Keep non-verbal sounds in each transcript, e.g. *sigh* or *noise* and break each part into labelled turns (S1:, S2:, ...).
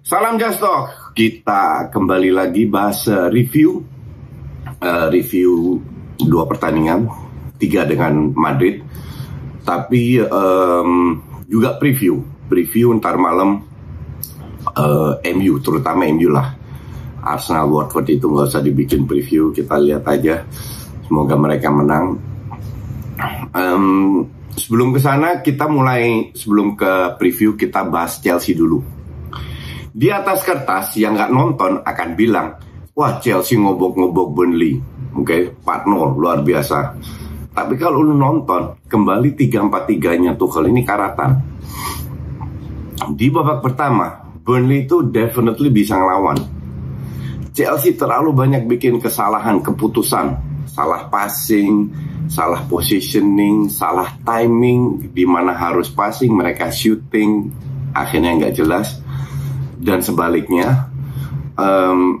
S1: Salam Jastok, kita kembali lagi bahas uh, review uh, review dua pertandingan, tiga dengan Madrid, tapi um, juga preview, preview ntar malam uh, MU, terutama MU lah. Arsenal Watford itu nggak usah dibikin preview, kita lihat aja. Semoga mereka menang. Um, sebelum ke sana kita mulai sebelum ke preview kita bahas Chelsea dulu di atas kertas yang nggak nonton akan bilang, wah Chelsea ngobok-ngobok Burnley, oke, okay? 4-0 luar biasa. Tapi kalau lu nonton, kembali 3-4-3-nya Tuchel ini karatan. Di babak pertama, Burnley itu definitely bisa ngelawan. Chelsea terlalu banyak bikin kesalahan keputusan, salah passing, salah positioning, salah timing, di mana harus passing mereka shooting, akhirnya nggak jelas dan sebaliknya um,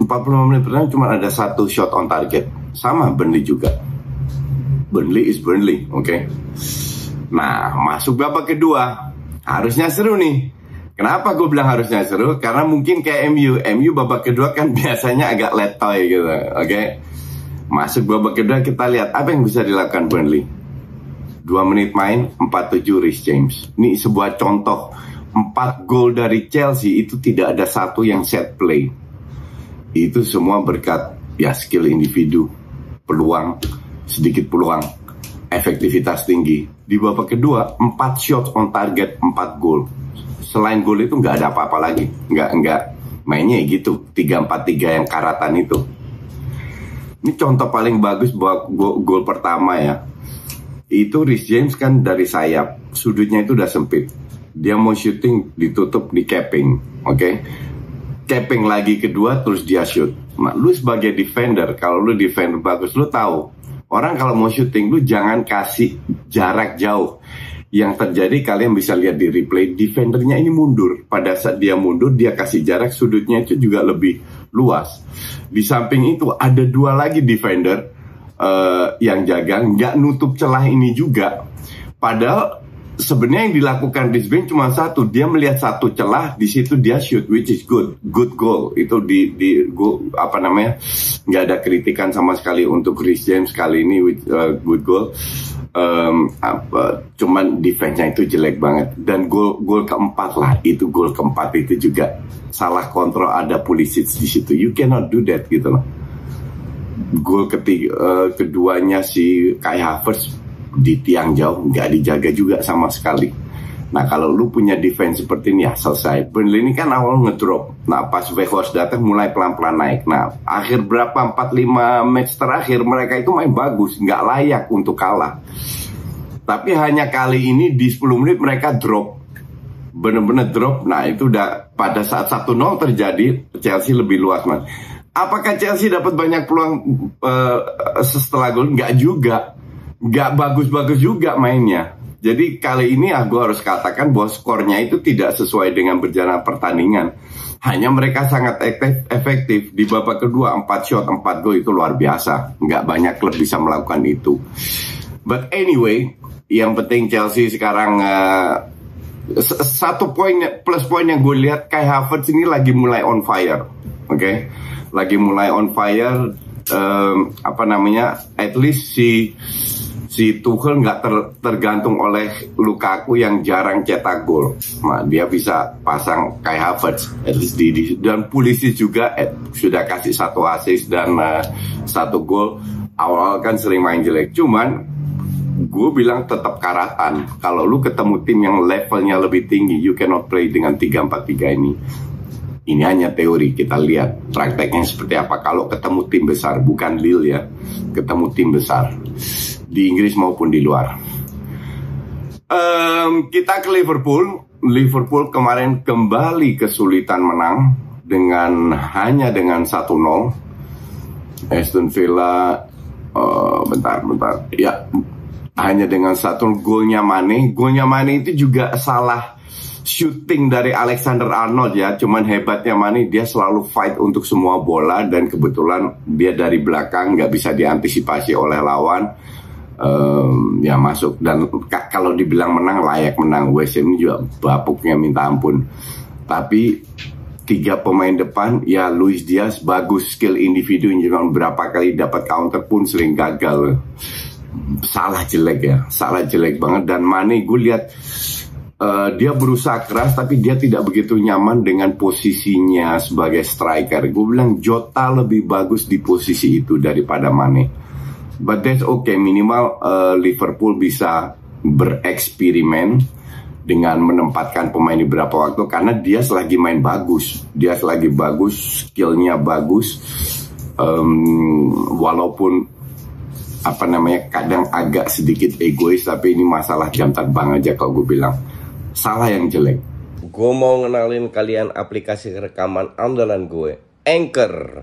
S1: 45 menit pertama cuma ada satu shot on target sama Burnley juga Burnley is Burnley oke okay? nah masuk babak kedua harusnya seru nih Kenapa gue bilang harusnya seru? Karena mungkin kayak MU, MU babak kedua kan *laughs* biasanya agak letoy gitu, oke? Okay? Masuk babak kedua kita lihat apa yang bisa dilakukan Burnley. Dua menit main, 47 Rhys James. Ini sebuah contoh empat gol dari Chelsea itu tidak ada satu yang set play. Itu semua berkat ya skill individu, peluang, sedikit peluang, efektivitas tinggi. Di babak kedua, empat shot on target, empat gol. Selain gol itu nggak ada apa-apa lagi. Nggak, nggak mainnya gitu. tiga empat tiga yang karatan itu. Ini contoh paling bagus buat gol, pertama ya. Itu Rhys James kan dari sayap. Sudutnya itu udah sempit dia mau shooting ditutup di capping, oke? Okay? Capping lagi kedua terus dia shoot. Nah, lu sebagai defender, kalau lu defender bagus, lu tahu orang kalau mau shooting lu jangan kasih jarak jauh. Yang terjadi kalian bisa lihat di replay defendernya ini mundur. Pada saat dia mundur dia kasih jarak sudutnya itu juga lebih luas. Di samping itu ada dua lagi defender uh, yang jaga nggak nutup celah ini juga. Padahal sebenarnya yang dilakukan Brisbane cuma satu. Dia melihat satu celah di situ dia shoot which is good. Good goal. Itu di di goal, apa namanya nggak ada kritikan sama sekali untuk Chris James kali ini with uh, good goal. Um, apa cuman defense-nya itu jelek banget. Dan gol gol keempat lah. Itu gol keempat itu juga salah kontrol ada polisi di situ. You cannot do that gitu loh. Gol ketiga uh, keduanya si Kai Havertz di tiang jauh nggak dijaga juga sama sekali. Nah kalau lu punya defense seperti ini ya selesai. Burnley ini kan awal ngedrop. Nah pas Weghorst datang mulai pelan-pelan naik. Nah akhir berapa 4-5 match terakhir mereka itu main bagus. Nggak layak untuk kalah. Tapi hanya kali ini di 10 menit mereka drop. Bener-bener drop. Nah itu udah pada saat 1-0 terjadi Chelsea lebih luas man. Apakah Chelsea dapat banyak peluang uh, setelah gol? Nggak juga nggak bagus-bagus juga mainnya. Jadi kali ini aku harus katakan bahwa skornya itu tidak sesuai dengan berjalan pertandingan. Hanya mereka sangat efektif di babak kedua 4 shot 4 gol itu luar biasa. Nggak banyak klub bisa melakukan itu. But anyway, yang penting Chelsea sekarang uh, satu poin plus poin yang gue lihat Kai Havertz ini lagi mulai on fire, oke? Okay? Lagi mulai on fire, um, apa namanya? At least si si Tuchel nggak ter, tergantung oleh Lukaku yang jarang cetak gol. Nah, dia bisa pasang Kai Havertz, at least di, dan polisi juga eh, sudah kasih satu assist dan uh, satu gol. awal kan sering main jelek. Cuman gue bilang tetap karatan. Kalau lu ketemu tim yang levelnya lebih tinggi, you cannot play dengan 3-4-3 ini. Ini hanya teori, kita lihat prakteknya seperti apa. Kalau ketemu tim besar, bukan Lille ya, ketemu tim besar di Inggris maupun di luar. Um, kita ke Liverpool. Liverpool kemarin kembali kesulitan menang dengan hanya dengan 1-0. Aston Villa, uh, bentar, bentar, ya hanya dengan satu golnya Mane. Golnya Mane itu juga salah shooting dari Alexander Arnold ya. Cuman hebatnya Mane dia selalu fight untuk semua bola dan kebetulan dia dari belakang nggak bisa diantisipasi oleh lawan. Um, ya masuk. Dan kalau dibilang menang layak menang. West Ham juga bapuknya minta ampun. Tapi tiga pemain depan ya Luis Diaz bagus skill individu yang berapa kali dapat counter pun sering gagal. Salah jelek ya, salah jelek banget. Dan Mane gue lihat uh, dia berusaha keras tapi dia tidak begitu nyaman dengan posisinya sebagai striker. Gue bilang Jota lebih bagus di posisi itu daripada Mane. But that's okay, minimal uh, Liverpool bisa bereksperimen dengan menempatkan pemain di beberapa waktu karena dia selagi main bagus, dia selagi bagus, skillnya bagus, um, walaupun apa namanya kadang agak sedikit egois tapi ini masalah jam terbang aja kalau gue bilang. Salah yang jelek.
S2: Gue mau ngenalin kalian aplikasi rekaman andalan gue Anchor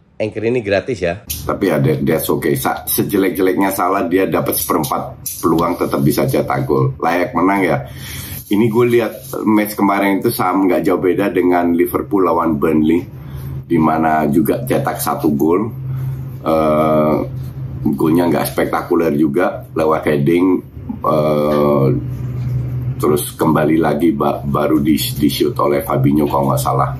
S2: Anchor ini gratis ya.
S1: Tapi ya, that's okay. Sejelek-jeleknya salah, dia dapat seperempat peluang tetap bisa cetak gol. Layak menang ya. Ini gue lihat match kemarin itu sama nggak jauh beda dengan Liverpool lawan Burnley, di mana juga cetak satu gol. Uh, golnya nggak spektakuler juga lewat heading uh, terus kembali lagi ba baru di, di shoot oleh Fabinho kalau nggak salah.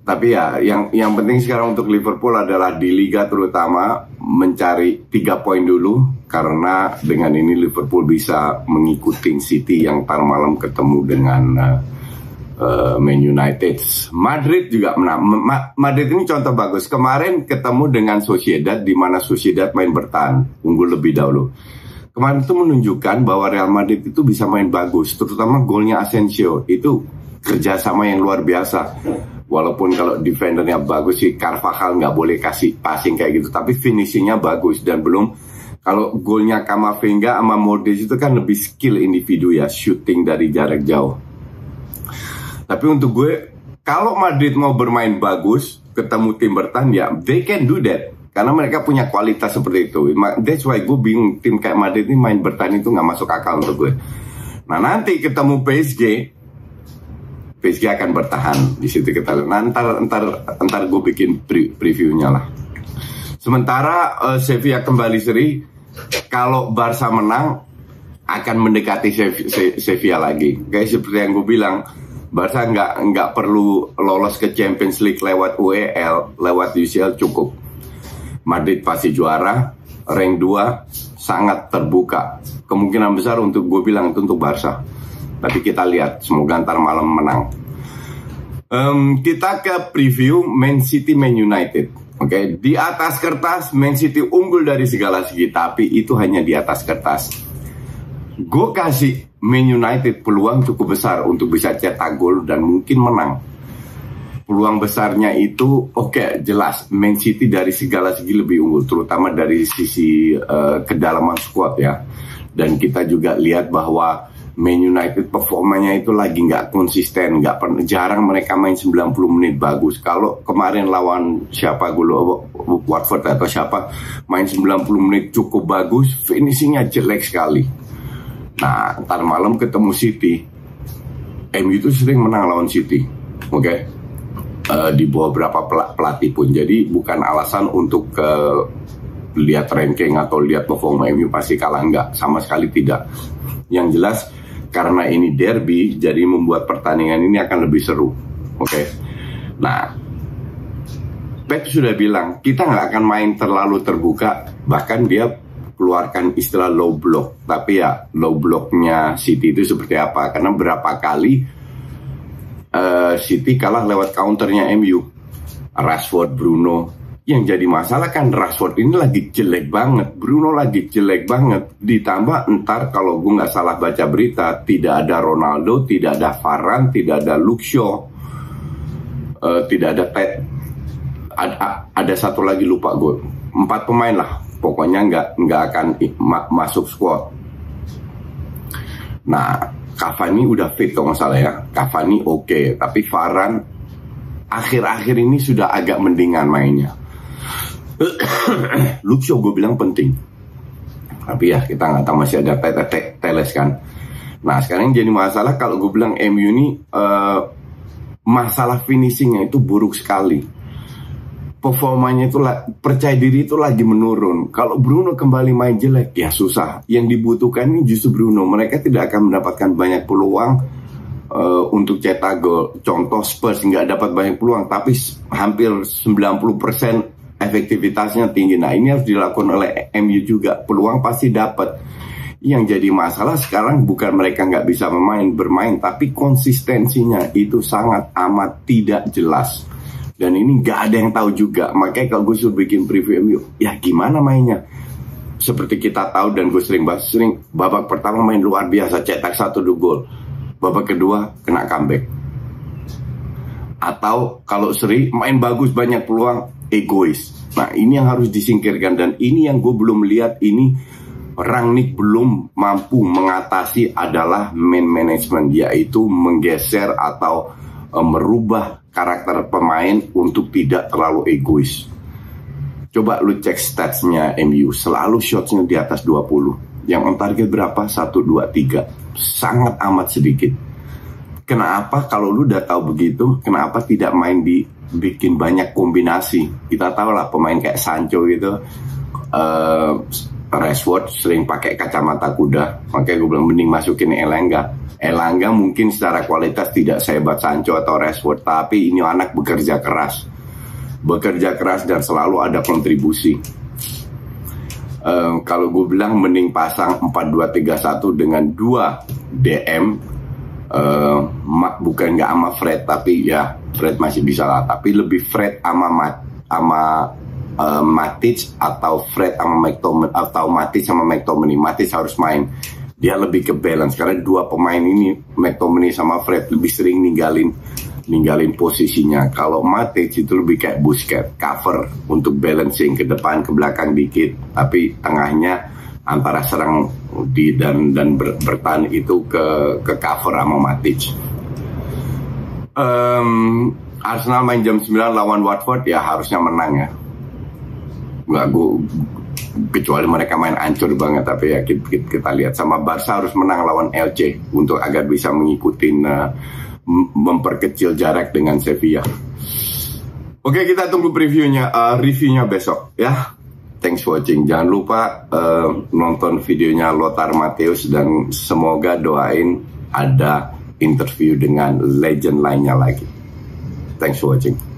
S1: Tapi ya yang yang penting sekarang untuk Liverpool adalah di Liga terutama mencari tiga poin dulu karena dengan ini Liverpool bisa mengikuti City yang tar malam ketemu dengan uh, Man United. Madrid juga menang. Ma Madrid ini contoh bagus. Kemarin ketemu dengan Sociedad di mana Sociedad main bertahan, unggul lebih dahulu kemarin itu menunjukkan bahwa Real Madrid itu bisa main bagus, terutama golnya Asensio itu kerjasama yang luar biasa. Walaupun kalau defendernya bagus sih Carvajal nggak boleh kasih passing kayak gitu, tapi finishingnya bagus dan belum kalau golnya Kamavinga sama Modric itu kan lebih skill individu ya, shooting dari jarak jauh. Tapi untuk gue, kalau Madrid mau bermain bagus, ketemu tim bertahan ya, they can do that karena mereka punya kualitas seperti itu. That's why gue bingung tim kayak Madrid ini main bertahan itu nggak masuk akal untuk gue. Nah nanti ketemu PSG, PSG akan bertahan di situ kita lihat. Nah, ntar ntar gue bikin pre previewnya lah. Sementara uh, Sevilla kembali seri, kalau Barca menang akan mendekati Sevilla lagi. Kayak seperti yang gue bilang, Barca nggak nggak perlu lolos ke Champions League lewat UEL, lewat UCL cukup Madrid pasti juara, rank 2 sangat terbuka. Kemungkinan besar untuk gue bilang itu untuk Barca. Tapi kita lihat, semoga ntar malam menang. Um, kita ke preview Man City Man United. Oke, okay? di atas kertas Man City unggul dari segala segi, tapi itu hanya di atas kertas. Gue kasih Man United peluang cukup besar untuk bisa cetak gol dan mungkin menang peluang besarnya itu oke okay, jelas Man City dari segala segi lebih unggul terutama dari sisi uh, kedalaman squad ya dan kita juga lihat bahwa Man United performanya itu lagi nggak konsisten nggak pernah jarang mereka main 90 menit bagus. Kalau kemarin lawan siapa gue Watford atau siapa main 90 menit cukup bagus finishingnya jelek sekali. Nah ntar malam ketemu City. MU itu sering menang lawan City oke? Okay? uh, di bawah berapa pelatih pun. Jadi bukan alasan untuk uh, lihat ranking atau lihat performa MU pasti kalah enggak sama sekali tidak. Yang jelas karena ini derby jadi membuat pertandingan ini akan lebih seru. Oke? Okay? nah Pep sudah bilang kita nggak akan main terlalu terbuka. Bahkan dia keluarkan istilah low block. Tapi ya low blocknya City itu seperti apa? Karena berapa kali uh, City kalah lewat counternya MU Rashford Bruno yang jadi masalah kan Rashford ini lagi jelek banget, Bruno lagi jelek banget. Ditambah entar kalau gue nggak salah baca berita, tidak ada Ronaldo, tidak ada Varane, tidak ada Luxio, uh, tidak ada Pet. Ada, ada satu lagi lupa gue, empat pemain lah. Pokoknya nggak nggak akan ma masuk squad. Nah, Cavani udah fit kalau nggak salah ya. Cavani oke, okay. tapi Varane akhir-akhir ini sudah agak mendingan mainnya *coughs* Luxio gue bilang penting. Tapi ya kita nggak tahu masih ada teles kan. Nah sekarang jadi masalah kalau gue bilang MU ini uh, masalah finishingnya itu buruk sekali. Performanya itu percaya diri itu lagi menurun. Kalau Bruno kembali main jelek ya susah. Yang dibutuhkan ini justru Bruno. Mereka tidak akan mendapatkan banyak peluang uh, untuk cetak gol. Contoh Spurs nggak dapat banyak peluang, tapi hampir 90% efektivitasnya tinggi. Nah ini harus dilakukan oleh MU juga. Peluang pasti dapat. Yang jadi masalah sekarang bukan mereka nggak bisa bermain, bermain, tapi konsistensinya itu sangat amat tidak jelas. Dan ini nggak ada yang tahu juga. Makanya kalau gue suruh bikin preview MU, ya gimana mainnya? Seperti kita tahu dan gue sering bahas, sering babak pertama main luar biasa, cetak satu dua gol. Babak kedua kena comeback. Atau kalau seri main bagus banyak peluang, egois. Nah ini yang harus disingkirkan dan ini yang gue belum lihat ini Rangnick belum mampu mengatasi adalah man management yaitu menggeser atau uh, merubah karakter pemain untuk tidak terlalu egois. Coba lu cek statsnya MU selalu shotsnya di atas 20 yang on target berapa? 1, 2, 3 sangat amat sedikit kenapa kalau lu udah tahu begitu kenapa tidak main di bikin banyak kombinasi. Kita tahu lah pemain kayak Sancho gitu, uh, Rashford sering pakai kacamata kuda, makanya gue bilang mending masukin Elanga. Elanga mungkin secara kualitas tidak sehebat Sancho atau Rashford, tapi ini anak bekerja keras, bekerja keras dan selalu ada kontribusi. Uh, kalau gue bilang mending pasang 4-2-3-1 dengan dua DM uh, bukan nggak sama Fred tapi ya Fred masih bisa lah. Tapi lebih Fred sama Mat sama uh, Matic atau Fred sama McTominay atau Matic sama McTominay. Matic harus main. Dia lebih ke balance karena dua pemain ini McTominay sama Fred lebih sering ninggalin ninggalin posisinya. Kalau Matic itu lebih kayak Busquets cover untuk balancing ke depan ke belakang dikit. Tapi tengahnya antara serang di dan dan ber, bertahan itu ke ke cover sama Matic um, Arsenal main jam 9 lawan Watford ya harusnya menang ya. Gak gue kecuali mereka main ancur banget tapi ya kita, kita, kita lihat sama Barca harus menang lawan LC untuk agar bisa mengikuti uh, memperkecil jarak dengan Sevilla. Oke kita tunggu previewnya, uh, reviewnya besok ya. Thanks for watching. Jangan lupa uh, nonton videonya Lothar Mateus dan semoga doain ada interview dengan legend lainnya lagi. Thanks for watching.